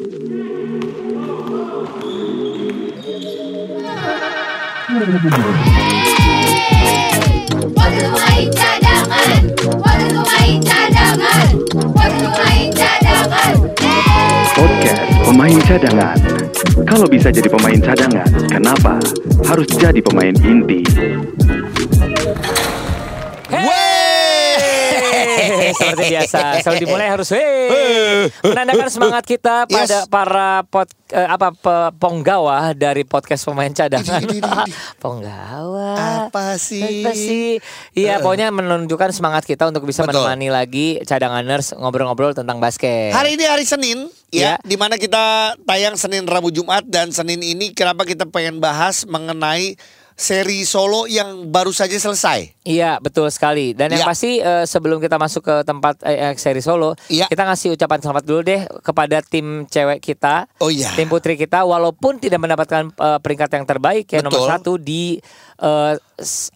Waktu main cadangan, waktu main cadangan, waktu main cadangan. Podcast Pemain Cadangan. Kalau bisa jadi pemain cadangan, kenapa harus jadi pemain inti? Seperti biasa, selalu dimulai harus hey, menandakan semangat kita pada Yes. para pot, eh, apa pe- penggawa dari podcast pemain cadangan. Penggawa. Apa sih? Apa sih? Iya, pokoknya menunjukkan semangat kita untuk bisa Betul. menemani lagi cadanganers ngobrol-ngobrol tentang basket. Hari ini hari Senin Ya. ya, di mana kita tayang Senin, Rabu, Jumat dan Senin ini kenapa kita pengen bahas mengenai seri solo yang baru saja selesai. Iya betul sekali dan yang Iya. pasti eh, sebelum kita masuk ke tempat eh, eh, seri solo Iya. kita ngasih ucapan selamat dulu deh kepada tim cewek kita Oh iya. tim putri kita walaupun tidak mendapatkan eh, peringkat yang terbaik ya nomor satu di S-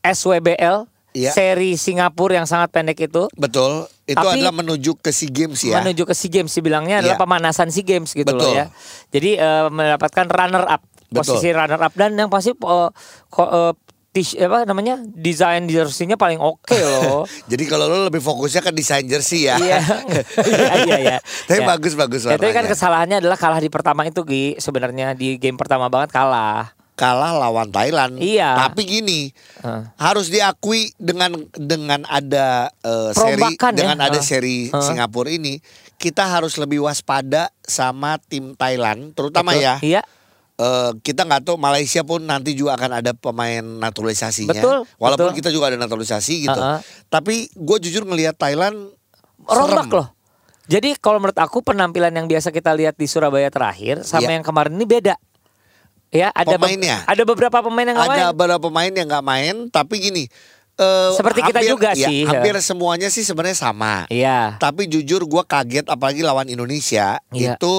SWBL Iya. seri Singapura yang sangat pendek itu Betul. Itu Tapi- adalah menuju ke SEA Games ya. menuju ke SEA Games dibilangnya adalah Iya. pemanasan SEA Games gitu loh Betul. ya jadi eh, mendapatkan runner up Betul. posisi runner up dan yang pasti eh, ko- eh, tis- apa namanya desain jersey-nya paling oke loh Jadi kalau lo lebih fokusnya ke desain jersey ya. Iya, iya, iya, iya. Tapi Ya. bagus-bagus Ya, Tapi kan kesalahannya adalah kalah di pertama itu Gi. Sebenarnya di game pertama banget kalah. Kalah lawan Thailand. Iya. Tapi gini, Heeh. harus diakui dengan dengan ada eh, seri ya. dengan ada seri Heeh. Singapura ini, kita harus lebih waspada sama tim Thailand, terutama Betul. ya. Iya. Eh, kita nggak tahu Malaysia pun nanti juga akan ada pemain naturalisasinya. Betul, Walaupun betul. kita juga ada naturalisasi gitu. Uh-uh. Tapi gue jujur ngelihat Thailand Rombak serem. loh. Jadi kalau menurut aku penampilan yang biasa kita lihat di Surabaya terakhir sama Iya. yang kemarin ini beda. Ya, ada be- Pemainnya? ada beberapa pemain yang nggak Ada main. beberapa pemain yang nggak main, tapi gini. eh, Seperti kita hampir- juga ya, sih. Hampir semuanya sih sebenarnya sama. Iya. Tapi jujur gue kaget apalagi lawan Indonesia Iya. itu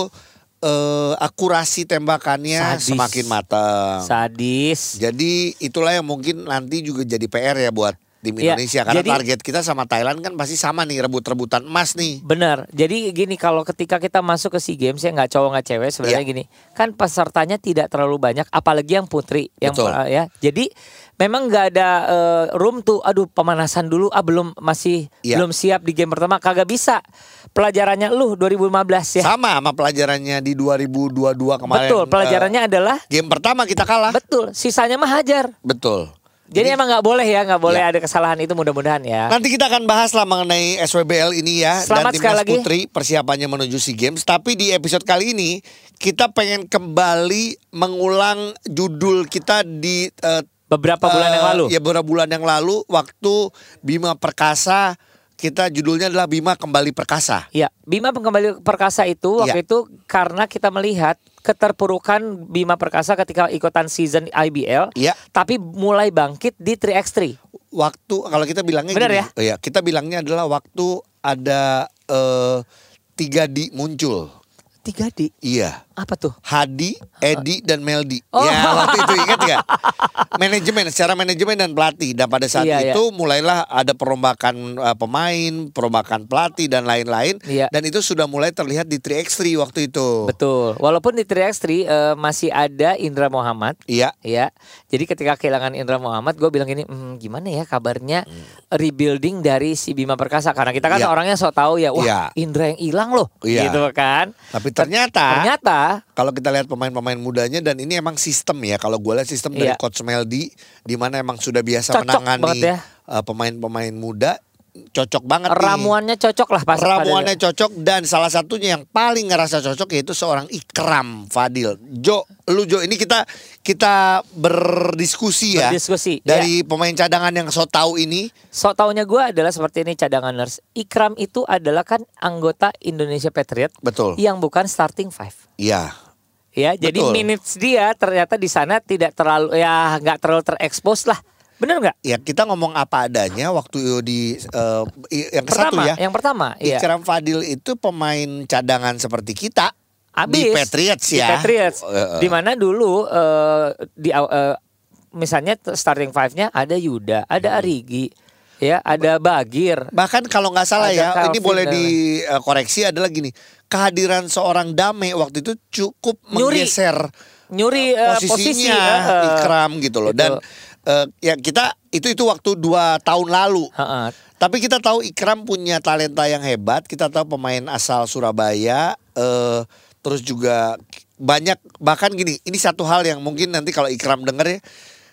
eh, akurasi tembakannya Sadis. semakin matang. Sadis. Jadi itulah yang mungkin nanti juga jadi PR ya buat tim Iya, Indonesia karena jadi- target kita sama Thailand kan pasti sama nih rebut-rebutan emas nih. Benar. Jadi gini kalau ketika kita masuk ke SEA Games ya nggak cowok nggak cewek sebenarnya Iya. gini. Kan pesertanya tidak terlalu banyak apalagi yang putri yang Betul. uh, ya. Jadi memang nggak ada uh, room tuh aduh pemanasan dulu ah belum masih Iya. belum siap di game pertama kagak bisa. Pelajarannya lu 2015 ya. Sama sama pelajarannya di 2022 kemarin. Betul, eh, pelajarannya adalah game pertama kita kalah. betul, sisanya mah hajar. Betul. Jadi, emang nggak boleh ya, nggak boleh Iya. ada kesalahan itu mudah-mudahan ya. Nanti kita akan bahas lah mengenai SWBL ini ya Selamat dan timnas lagi. putri persiapannya menuju SEA Games. Tapi di episode kali ini kita pengen kembali mengulang judul kita di eh, Beberapa bulan yang eh, lalu. Ya beberapa bulan yang lalu waktu Bima Perkasa kita judulnya adalah Bima Kembali Perkasa. Ya, Bima Pengembali Perkasa itu waktu Iya. itu karena kita melihat keterpurukan Bima Perkasa ketika ikutan season IBL, Iya. tapi mulai bangkit di 3x3. Waktu kalau kita bilangnya Benar gini, ya? oh ya, kita bilangnya adalah waktu ada eh, tiga di muncul. 3D. Iya. Apa tuh? Hadi, Edi, dan Meldi. Oh. Ya waktu itu ingat gak? Manajemen, secara manajemen dan pelatih. Dan pada saat Iya, itu mulailah ada perombakan uh, pemain, perombakan pelatih dan lain-lain. Iya. Dan itu sudah mulai terlihat di 3x3 waktu itu. Betul. Walaupun di 3x3 eh, masih ada Indra Muhammad. Iya. Ya, jadi ketika kehilangan Indra Muhammad, gue bilang gini, "Hmm, gimana ya kabarnya rebuilding dari si Bima Perkasa? Karena kita kan Iya. orangnya so tahu ya, wah Iya. Indra yang hilang loh, Iya. gitu kan? Tapi ternyata, Ternyata kalau kita lihat pemain-pemain mudanya dan ini emang sistem ya. Kalau gue lihat sistem dari Iya. Coach Meldi, di mana emang sudah biasa Cocok menangani ya. uh, pemain-pemain muda, cocok banget nih. ramuannya cocok lah pas Ramuannya pada- cocok dan salah satunya yang paling ngerasa cocok yaitu seorang Ikram Fadil. Jo, lu Jo ini kita kita berdiskusi ya. Berdiskusi, Dari pemain cadangan yang so tahu ini. So taunya gue adalah seperti ini cadanganers. Ikram itu adalah kan anggota Indonesia Patriot Betul. yang bukan starting five. Iya. Ya, jadi Betul. minutes dia ternyata di sana tidak terlalu ya nggak terlalu terekspos lah. Bener nggak? Ya kita ngomong apa adanya waktu di i- yang ke satu Pertama, ya. yang pertama, iya. Ikram Fadil itu pemain cadangan seperti kita Abis, di Patriots di ya. Patriots. Eh, eh. Di mana dulu eh, di eh, misalnya starting five-nya ada Yuda, ada Hmm. Arigi. Ya, ada Bagir. Bahkan kalau nggak salah Ada ya, ini Calvin boleh dan- dikoreksi adalah gini. Kehadiran seorang Dame waktu itu cukup Nyuri. menggeser Nyuri posisi. posisinya eh, Ikram gitu loh. Dan eh, ya kita itu itu waktu dua tahun lalu. Heeh. Tapi kita tahu Ikram punya talenta yang hebat. Kita tahu pemain asal Surabaya. eh terus juga banyak bahkan gini. Ini satu hal yang mungkin nanti kalau Ikram denger ya.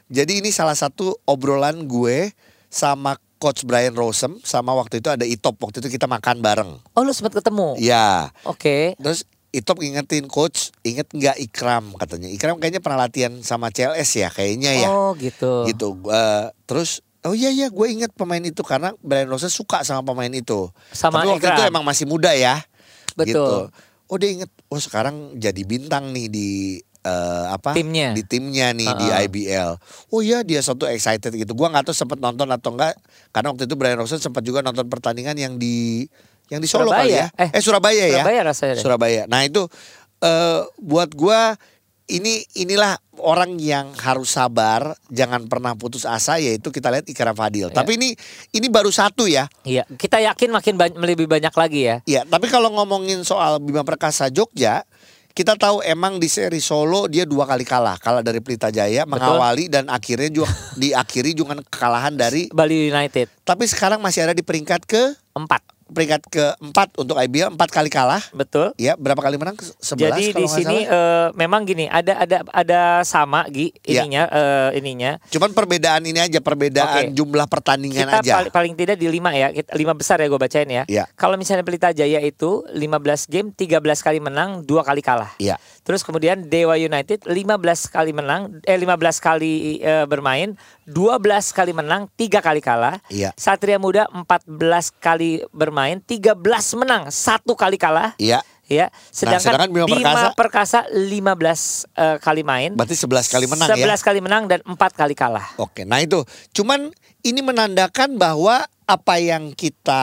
Jadi ini salah satu obrolan gue sama Coach Brian Rosem sama waktu itu ada Itop waktu itu kita makan bareng. Oh, lu sempat ketemu. Ya. Oke. Terus Itop ngingetin coach, inget nggak Ikram katanya. Ikram kayaknya pernah latihan sama CLS ya kayaknya ya. Oh, gitu. Gitu. Eh, terus oh iya iya gue inget pemain itu karena Brian Rose suka sama pemain itu. Sama Tapi waktu Ikram. itu emang masih muda ya. Betul. Gitu. Oh dia inget, oh sekarang jadi bintang nih di eh, apa? Timnya. Di timnya nih di Uh-uh. IBL. Oh iya dia satu excited gitu. Gua nggak tahu sempat nonton atau enggak karena waktu itu Brian Rose sempat juga nonton pertandingan yang di yang di Solo kali ya. Surabaya. Eh, Eh, Surabaya ya. Surabaya rasanya deh. Surabaya. Nah itu eh buat gua ini inilah orang yang harus sabar, jangan pernah putus asa yaitu kita lihat Ikram Fadil. Ya. Tapi ini ini baru satu ya. Iya, kita yakin makin banyak, lebih banyak lagi ya. Iya, tapi kalau ngomongin soal Bima Perkasa Jogja, kita tahu emang di seri Solo dia dua kali kalah, kalah dari Pelita Jaya, mengawali dan akhirnya juga diakhiri juga kekalahan dari. Bali United Tapi sekarang masih ada di peringkat ke empat, peringkat keempat untuk IBL, empat kali kalah. betul. Ya, berapa kali menang? Sebelas Jadi kalau di sini salah. eh, memang gini, ada ada ada sama Gi Iya. ininya eh, ininya. Cuman perbedaan ini aja, perbedaan Oke. jumlah pertandingan Kita aja. paling, paling tidak di lima ya, kita- lima besar ya gue bacain ya. Iya. Kalau misalnya Pelita Jaya itu 15 game, 13 kali menang, dua kali kalah. Iya. Terus kemudian Dewa United 15 kali menang, eh 15 kali eh, bermain, 12 kali menang, tiga kali kalah. Iya. Satria Muda 14 kali bermain, 13 menang, satu kali kalah. Iya. Ya, sedangkan, sedangkan Bima Bima Perkasa- Perkasa 15 eh, kali main, Berarti 11 kali menang ya. 11 kali menang dan 4 kali kalah. Oke, nah itu. Cuman ini menandakan bahwa apa yang kita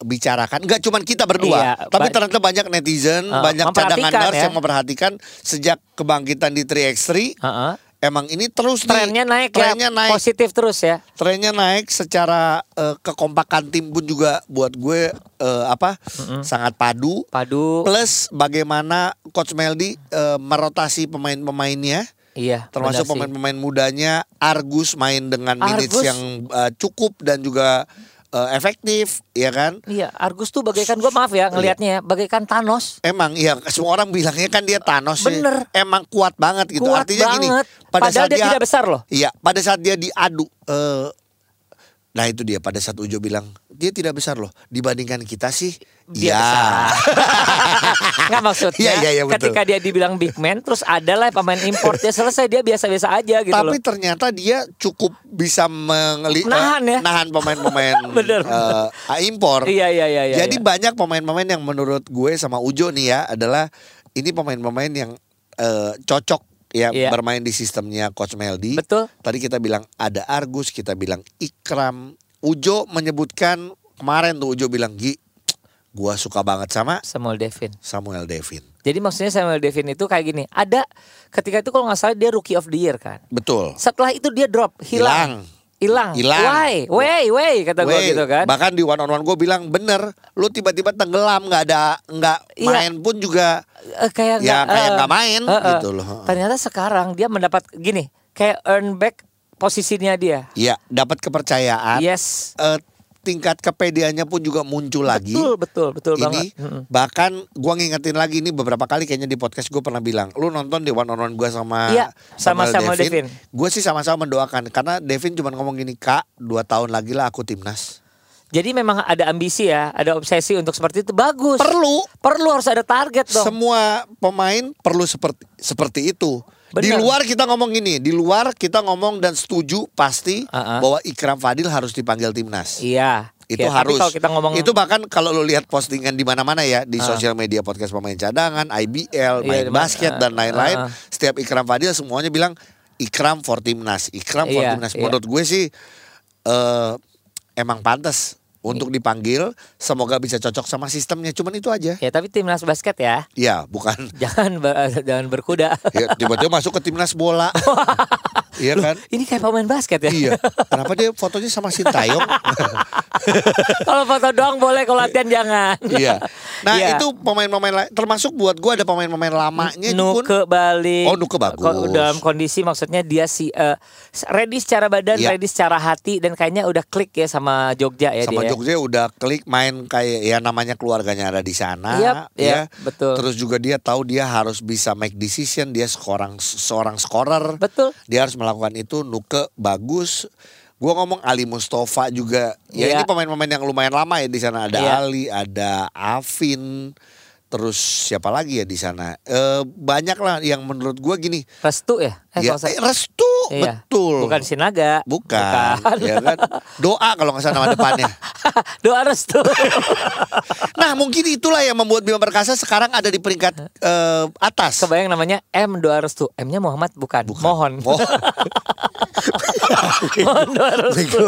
bicarakan, nggak cuman kita berdua, Iya, tapi ternyata banyak netizen, Uh, banyak cadangan ya. yang memperhatikan sejak kebangkitan di 3x3, Heeh. Emang ini terus nih, Trennya naik trennya ya, naik, positif terus ya. trennya naik secara eh, kekompakan tim pun juga buat gue eh, apa sangat padu. Padu, Plus bagaimana Coach Meldi eh, merotasi pemain-pemainnya. iya. termasuk pemain-pemain mudanya Argus main dengan minutes Argus. yang uh, cukup dan juga uh, efektif ya kan Iya, Argus tuh bagaikan gue maaf ya ngelihatnya ya, bagaikan Thanos. emang iya semua orang bilangnya kan dia Thanos ya. Bener. emang kuat banget gitu Kuat artinya gini banget. pada Padahal saat dia tidak besar loh. iya pada saat dia diadu eh, nah itu dia pada saat Ujo bilang dia tidak besar loh dibandingkan kita sih Dia iya besar. Nggak maksudnya Iya, iya, iya, betul. ketika dia dibilang big man terus ada lah pemain import dia selesai dia biasa-biasa aja gitu Tapi loh. ternyata dia cukup bisa mengeli Nahan ya. nahan pemain-pemain Bener. eh, impor. Iya iya iya iya. Jadi iya. banyak pemain-pemain yang menurut gue sama Ujo nih ya adalah ini pemain-pemain yang eh, cocok ya Iya. bermain di sistemnya Coach Meldi. Betul. Tadi kita bilang ada Argus, kita bilang Ikram. Ujo menyebutkan kemarin tuh Ujo bilang Gi, gua suka banget sama Samuel Devin. Samuel Devin. Jadi maksudnya Samuel Devin itu kayak gini, ada ketika itu kalau nggak salah dia rookie of the year kan. Betul. Setelah itu dia drop, hilang. Hilang. Hilang. Why? Why? Why? Kata gue Wey, gitu kan. Bahkan di one on one gue bilang bener, lu tiba-tiba tenggelam nggak ada nggak Iya. main pun juga Eh, kayak Ya, nggak, kayak eh, nggak main eh, eh. gitu loh. Ternyata sekarang dia mendapat gini, kayak earn back posisinya dia. ya dapat kepercayaan. Yes. Eh, tingkat kepedeannya pun juga muncul lagi. Betul, betul, betul ini banget. Bahkan gua ngingetin lagi ini beberapa kali kayaknya di podcast gue pernah bilang lu nonton di one on one gue sama Iya, sama Samuel Devin. gue sih sama-sama mendoakan karena Devin cuma ngomong gini kak dua tahun lagi lah aku timnas Jadi memang ada ambisi ya, ada obsesi untuk seperti itu bagus. perlu Perlu harus ada target dong. semua pemain perlu seperti seperti itu di Benar. luar kita ngomong gini di luar kita ngomong dan setuju pasti Uh-uh. bahwa Ikram Fadil harus dipanggil timnas Iya. itu Ya, harus kalau kita ngomong itu bahkan kalau lu lihat postingan di mana-mana ya di Ah. sosial media podcast pemain cadangan IBL Iya, main di basket ah, dan lain-lain setiap Ikram Fadil semuanya bilang Ikram for timnas Ikram for Iya, timnas iya. menurut gue sih eh emang pantas untuk dipanggil semoga bisa cocok sama sistemnya. Cuman itu aja. Ya tapi timnas basket ya, ya bukan. Jangan ber- jangan berkuda. ya, tiba-tiba masuk ke timnas bola Iya Loh, kan? Ini kayak pemain basket ya. Iya. Kenapa dia fotonya sama Sintayong? kalau foto doang boleh, kalau latihan jangan. iya. Nah Iya. itu pemain-pemain termasuk buat gua ada pemain-pemain lamanya itu pun Nuke balik. Oh, Nuke bagus. Ko- Dalam kondisi maksudnya dia si eh, ready secara badan, Iya. ready secara hati dan kayaknya udah klik ya sama Jogja ya sama dia. Jogja udah klik main kayak ya namanya keluarganya ada di sana Yap, ya yap, betul. terus juga dia tahu dia harus bisa make decision dia seorang seorang scorer Betul. dia harus melakukan itu Nuke bagus gua ngomong Ali Mustafa juga ya Iya. ini pemain-pemain yang lumayan lama ya di sana ada Iya. Ali ada Afin terus siapa lagi ya di sana Eh banyak lah yang menurut gua gini Restu ya? Eh, ya, eh, restu Iya. betul Bukan Sinaga. bukan, Bukan. ya kan doa kalau nggak salah nama depannya Doa restu. Nah mungkin itulah yang membuat Bima Perkasa sekarang ada di peringkat eh, atas. Kebayang namanya M Doa Restu. M-nya Muhammad bukan. Mohon. Oh, Mohon Doa Restu.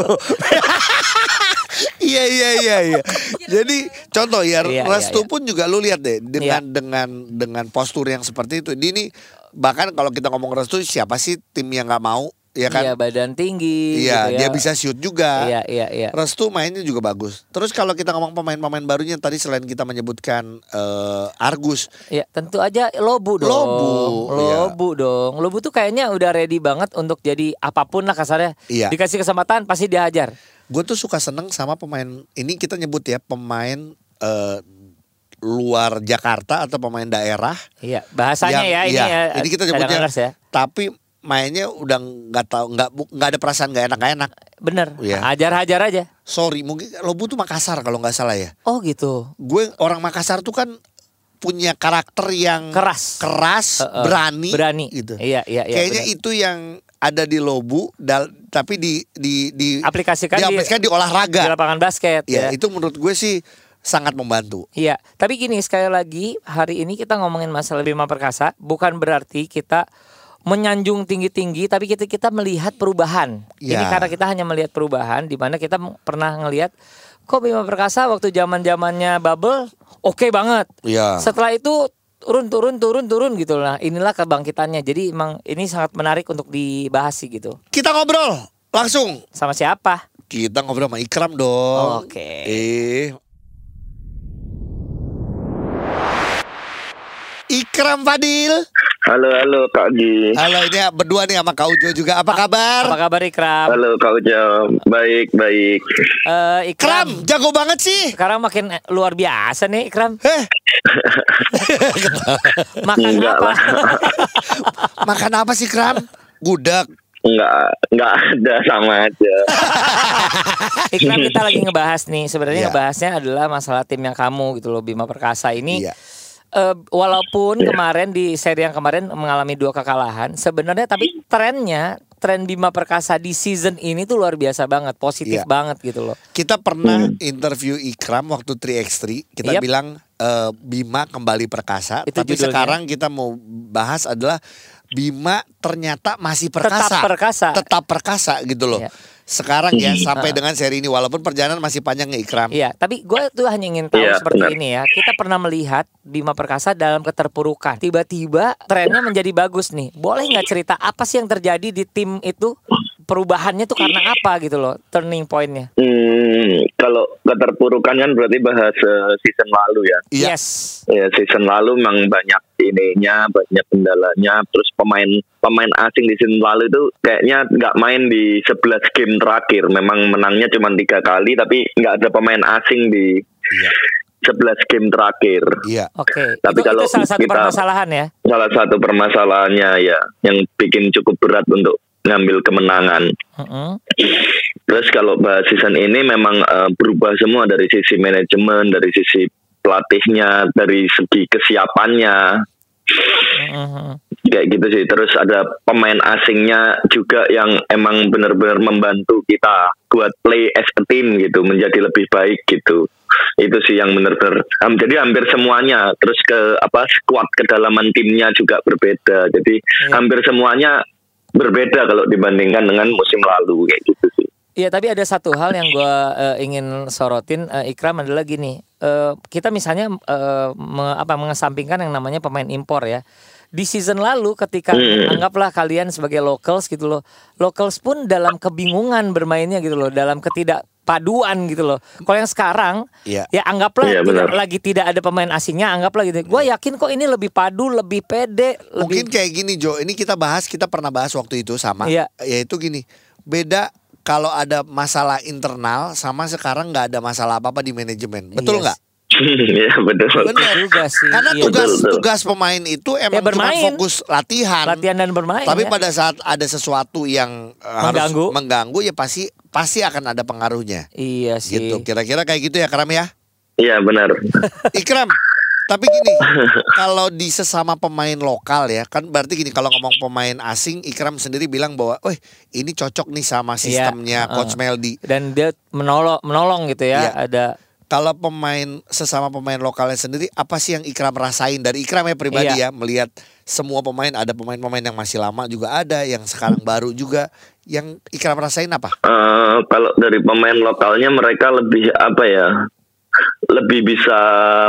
Iya iya iya iya. Jadi contoh ya Iya, Restu iya, iya. pun juga lu lihat deh dengan dengan dengan postur yang seperti itu. Ini bahkan kalau kita ngomong Restu siapa sih tim yang nggak mau ya kan? Iya badan tinggi. Iya, gitu ya. dia bisa shoot juga. Iya iya iya. Restu mainnya juga bagus. Terus kalau kita ngomong pemain-pemain barunya tadi selain kita menyebutkan eh, Argus, Ya tentu aja Lobu dong. Lobu, iya. Lobu dong. Lobu tuh kayaknya udah ready banget untuk jadi apa pun lah kasarnya. Iya. Dikasih kesempatan pasti dia hajar. Gue tuh suka seneng sama pemain ini kita nyebut ya pemain eh, luar Jakarta atau pemain daerah. Iya, bahasanya Yang- ya ini iya, ya. ini kita nyebutnya ya. tapi mainnya udah nggak tahu nggak bu- nggak ada perasaan nggak enak nggak enak. Bener. Iya. Hajar-hajar aja. Sorry mungkin Lobu tuh Makassar kalau nggak salah ya. Oh gitu. Gue orang Makassar tuh kan punya karakter yang Keras. keras, Eh, eh, berani, Berani. gitu. Iya iya iya. Kayaknya bener. itu yang ada di Lobu, dal- tapi di di di Aplikasikan di- diaplikasikan di, di olahraga. lapangan basket Ya, ya. itu menurut gue sih sangat membantu. Iya, tapi gini sekali lagi hari ini kita ngomongin masalah Bima Perkasa bukan berarti kita menyanjung tinggi-tinggi tapi kita kita melihat perubahan. Ini Ya. karena kita hanya melihat perubahan di mana kita pernah ngelihat kok Bima Perkasa waktu zaman-zamannya bubble oke banget. Iya. Setelah itu turun turun turun turun gitu lah. Inilah kebangkitannya. Jadi emang ini sangat menarik untuk dibahas sih gitu. Kita ngobrol langsung. Sama siapa? Kita ngobrol sama Ikram dong. Oke. Eh. Ikram Fadil. Halo, halo Kak Gi. Halo ini berdua nih sama Kak Ujo juga. Apa kabar? Apa kabar Ikram? Halo Kak Ujo. Baik, baik. Eh, Ikram, Ikram. jago banget sih. Sekarang makin luar biasa nih Ikram. Eh, Makan Enggak apa? lah. makan apa sih Kram? Gudeg. Enggak, enggak ada sama aja. Ikram kita lagi ngebahas nih. Sebenarnya Iya. ngebahasnya adalah masalah tim yang kamu gitu loh Bima Perkasa ini. Iya. Eh, walaupun kemarin di seri yang kemarin mengalami dua kekalahan, sebenarnya tapi trennya tren Bima Perkasa di season ini tuh luar biasa banget, positif Iya. banget gitu loh. Kita pernah interview Ikram waktu 3x3. Kita Yep. bilang eh, Bima kembali perkasa. Itu tapi judulnya. sekarang kita mau bahas adalah Bima ternyata masih perkasa. Tetap perkasa. Tetap perkasa gitu loh. Iya. Sekarang ya sampai dengan seri ini walaupun perjalanan masih panjang ya Ikram. Iya, tapi gue tuh hanya ingin tahu Iya, seperti benar. ini ya. Kita pernah melihat Bima Perkasa dalam keterpurukan. Tiba-tiba trennya menjadi bagus nih. Boleh nggak cerita apa sih yang terjadi di tim itu? Perubahannya tuh karena apa gitu loh? Turning pointnya. Hmm, kalau keterpurukan kan berarti bahas season lalu ya. Iya. Yes. Ya, season lalu memang banyak ininya, banyak kendalanya. Terus pemain pemain asing di season lalu itu kayaknya nggak main di 11 game terakhir. Memang menangnya cuma tiga kali, tapi nggak ada pemain asing di Iya. 11 game terakhir. Iya. Oke. Tapi itu, kalau itu salah satu kita- permasalahan ya. Salah satu permasalahannya ya, yang bikin cukup berat untuk ngambil kemenangan. Mm-mm. Terus kalau bahas season ini memang eh, berubah semua dari sisi manajemen, dari sisi pelatihnya, dari segi kesiapannya, Mm-mm. kayak gitu sih. Terus ada pemain asingnya juga yang emang benar-benar membantu kita buat play as a team gitu, menjadi lebih baik gitu. Itu sih yang benar-benar. ham- Jadi hampir semuanya. Terus ke apa squad kedalaman timnya juga berbeda. Jadi Iya. hampir semuanya berbeda kalau dibandingkan dengan musim lalu kayak gitu sih. Iya, tapi ada satu hal yang gue ingin sorotin eh, Ikram adalah gini. Eh, kita misalnya eh, me- apa mengesampingkan yang namanya pemain impor ya. di season lalu ketika Hmm. anggaplah kalian sebagai locals gitu loh. Locals pun dalam kebingungan bermainnya gitu loh, dalam ketidakpaduan gitu loh. Kalau yang sekarang Iya. ya anggaplah Iya, tidak lagi tidak ada pemain asingnya, anggaplah gitu. Gue yakin kok ini lebih padu, lebih pede, Mungkin lebih kayak gini Jo, ini kita bahas, kita pernah bahas waktu itu sama. Iya. Yaitu gini, beda kalau ada masalah internal sama sekarang nggak ada masalah apa-apa di manajemen. Betul Yes. Iya betul. Benar. juga sih. Karena Iya. tugas Betul, betul. tugas pemain itu emang Ya, cuma bermain. fokus latihan. latihan dan bermain. Tapi ya. pada saat ada sesuatu yang uh, harus Mengganggu. mengganggu ya pasti pasti akan ada pengaruhnya. Iya sih. Gitu. Kira-kira kayak gitu ya Kram ya? Iya benar. Ikram. Tapi gini, kalau di sesama pemain lokal ya, kan berarti gini kalau ngomong pemain asing, Ikram sendiri bilang bahwa, "Oh, ini cocok nih sama sistemnya Iya, Coach uh. Meldi." Dan dia menolong menolong gitu ya. Iya. Ada Kalau pemain sesama pemain lokalnya sendiri, apa sih yang Ikram rasain dari Ikram ya pribadi ya, Iya. melihat semua pemain, ada pemain-pemain yang masih lama juga ada, yang sekarang baru juga, yang Ikram rasain apa? Eh, kalau dari pemain lokalnya mereka lebih apa ya? Lebih bisa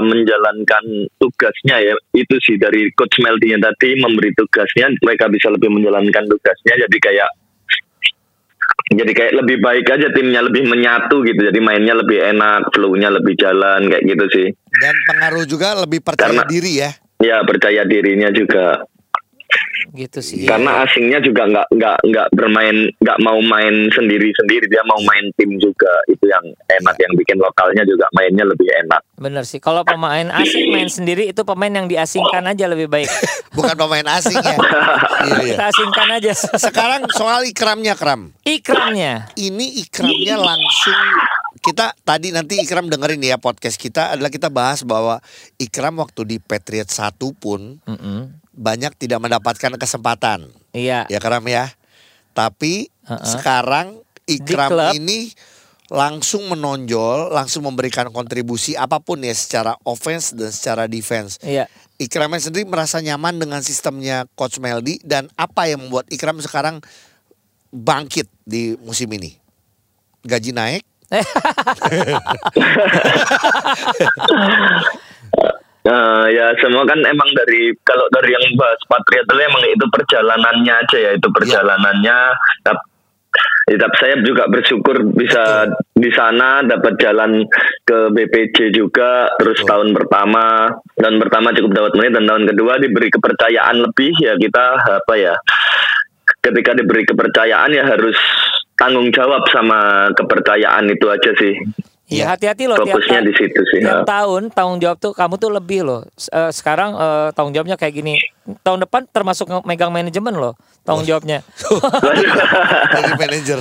menjalankan tugasnya ya. Itu sih dari coach Meldinya tadi memberi tugasnya, mereka bisa lebih menjalankan tugasnya. Jadi kayak jadi kayak lebih baik aja timnya lebih menyatu gitu. Jadi mainnya lebih enak, flow-nya lebih jalan kayak gitu sih. Dan pengaruh juga lebih percaya Karena- diri ya. Ya percaya dirinya juga. Gitu sih. Karena asingnya juga nggak nggak nggak bermain nggak mau main sendiri sendiri dia mau main tim juga itu yang enak yang bikin lokalnya juga mainnya lebih enak. Bener sih. Kalau pemain asing main sendiri itu pemain yang diasingkan aja lebih baik. Bukan pemain asing ya. Iya, iya. Kita asingkan aja. Sekarang soal Ikramnya Kram. Ikramnya. Ini Ikramnya langsung kita tadi nanti Ikram dengerin ya podcast kita adalah kita bahas bahwa Ikram waktu di Patriot 1 pun Mm-mm. Banyak tidak mendapatkan kesempatan. Iya. Ya Kram ya. Tapi Uh-uh. sekarang Ikram klub. ini langsung menonjol, langsung memberikan kontribusi apa pun ya secara offense dan secara defense. Iya. Ikramnya sendiri merasa nyaman dengan sistemnya Coach Meldi dan apa yang membuat Ikram sekarang bangkit di musim ini? Gaji naik? Eh, ya semua kan emang dari kalau dari yang bahas Patriot dulu emang itu perjalanannya aja ya itu perjalanannya. Tap- ya, tapi saya juga bersyukur bisa di sana dapat jalan ke BPJ juga terus Betul. tahun pertama tahun pertama cukup dapat menit dan tahun kedua diberi kepercayaan lebih ya kita apa ya ketika diberi kepercayaan ya harus tanggung jawab sama kepercayaan itu aja sih Iya hati-hati loh tiap, fokusnya di situ sih tiap ya. tahun tanggung jawab tuh kamu tuh lebih loh. Eh, sekarang eh, tanggung jawabnya kayak gini. Tahun depan termasuk megang manajemen loh tanggung jawabnya. Jadi manajer.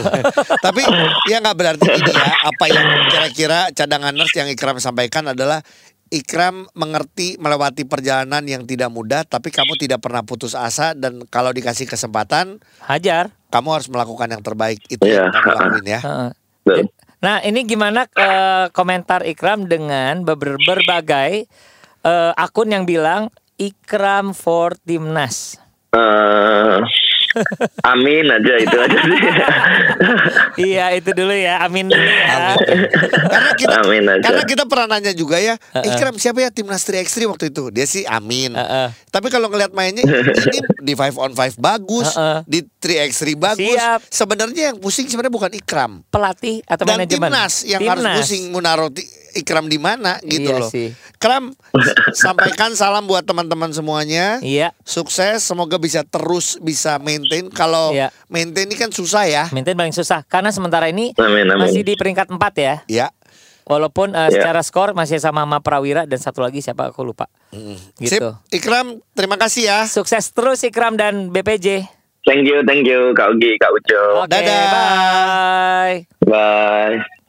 Tapi ya nggak berarti ini ya. Apa yang kira-kira cadangan nurse yang Ikram sampaikan adalah Ikram mengerti melewati perjalanan yang tidak mudah, tapi kamu tidak pernah putus asa dan kalau dikasih kesempatan, Hajar. kamu harus melakukan yang terbaik. Itu Iya. yang kamu lakuin ya. Heeh. Nah ini gimana eh, komentar Ikram dengan ber- berbagai eh, akun yang bilang Ikram for Timnas. Eh, amin aja itu aja sih. iya itu dulu ya, amin dulu ya. Karena kita Amin aja. karena kita pernah nanya juga ya, Ikram siapa ya timnas 3x3 waktu itu? Dia sih Amin. Heeh. Tapi kalau ngelihat mainnya ini di 5 on 5 bagus, Heeh. di 3x3 bagus. Siap. Sebenarnya yang pusing sebenarnya bukan Ikram. Pelatih atau Dan manajemen? timnas yang harus Timnas. pusing menaruh ti- Ikram di mana gitu Iya loh. sih. Kram sampaikan salam buat teman-teman semuanya. Iya. Sukses, semoga bisa terus bisa maintain. Kalau Iya. maintain ini kan susah ya. Maintain paling susah karena sementara ini Amin, amin. masih di peringkat 4 ya. Ya. Walaupun Iya. eh, secara skor masih sama sama Prawira dan satu lagi siapa aku lupa. Sip. Gitu. Ikram, terima kasih ya. Sukses terus Ikram dan BPJ. Thank you, thank you Kak Ugi, Kak Ujo. Oke, Dadah. bye. Bye.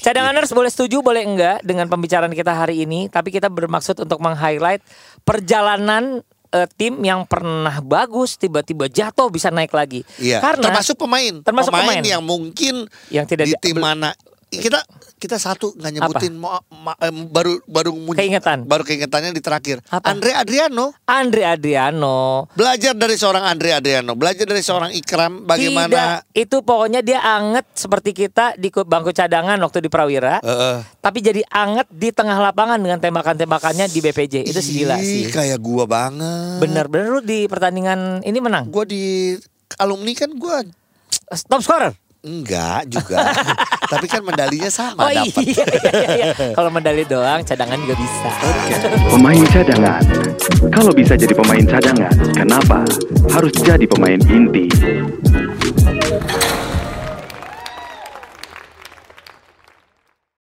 Cadanganers boleh setuju boleh enggak dengan pembicaraan kita hari ini, tapi kita bermaksud untuk meng-highlight perjalanan eh, tim yang pernah bagus tiba-tiba jatuh bisa naik lagi. Iya. Karena termasuk pemain. termasuk pemain. yang mungkin Yang tidak di- tim mana kita kita satu nggak nyebutin mau ma- em, baru baru mun- Keingetan. baru keingetannya di terakhir. Apa? Andre Adriano Andre Adriano. belajar dari seorang Andre Adriano, belajar dari seorang Ikram bagaimana Tidak, itu pokoknya dia anget seperti kita di ku- bangku cadangan waktu di Prawira. Heeh. Tapi jadi anget di tengah lapangan dengan tembakan-tembakannya di BPJ. Itu sih gila Ih, sih. Kayak gua banget. Bener-bener lu di pertandingan ini menang. Gua di alumni kan gua Top scorer. Enggak juga. Tapi kan medalinya sama Oh iya, dapat. iya, iya, iya. Kalau medali doang, cadangan juga bisa. Pemain cadangan. Kalau bisa jadi pemain cadangan, kenapa harus jadi pemain inti?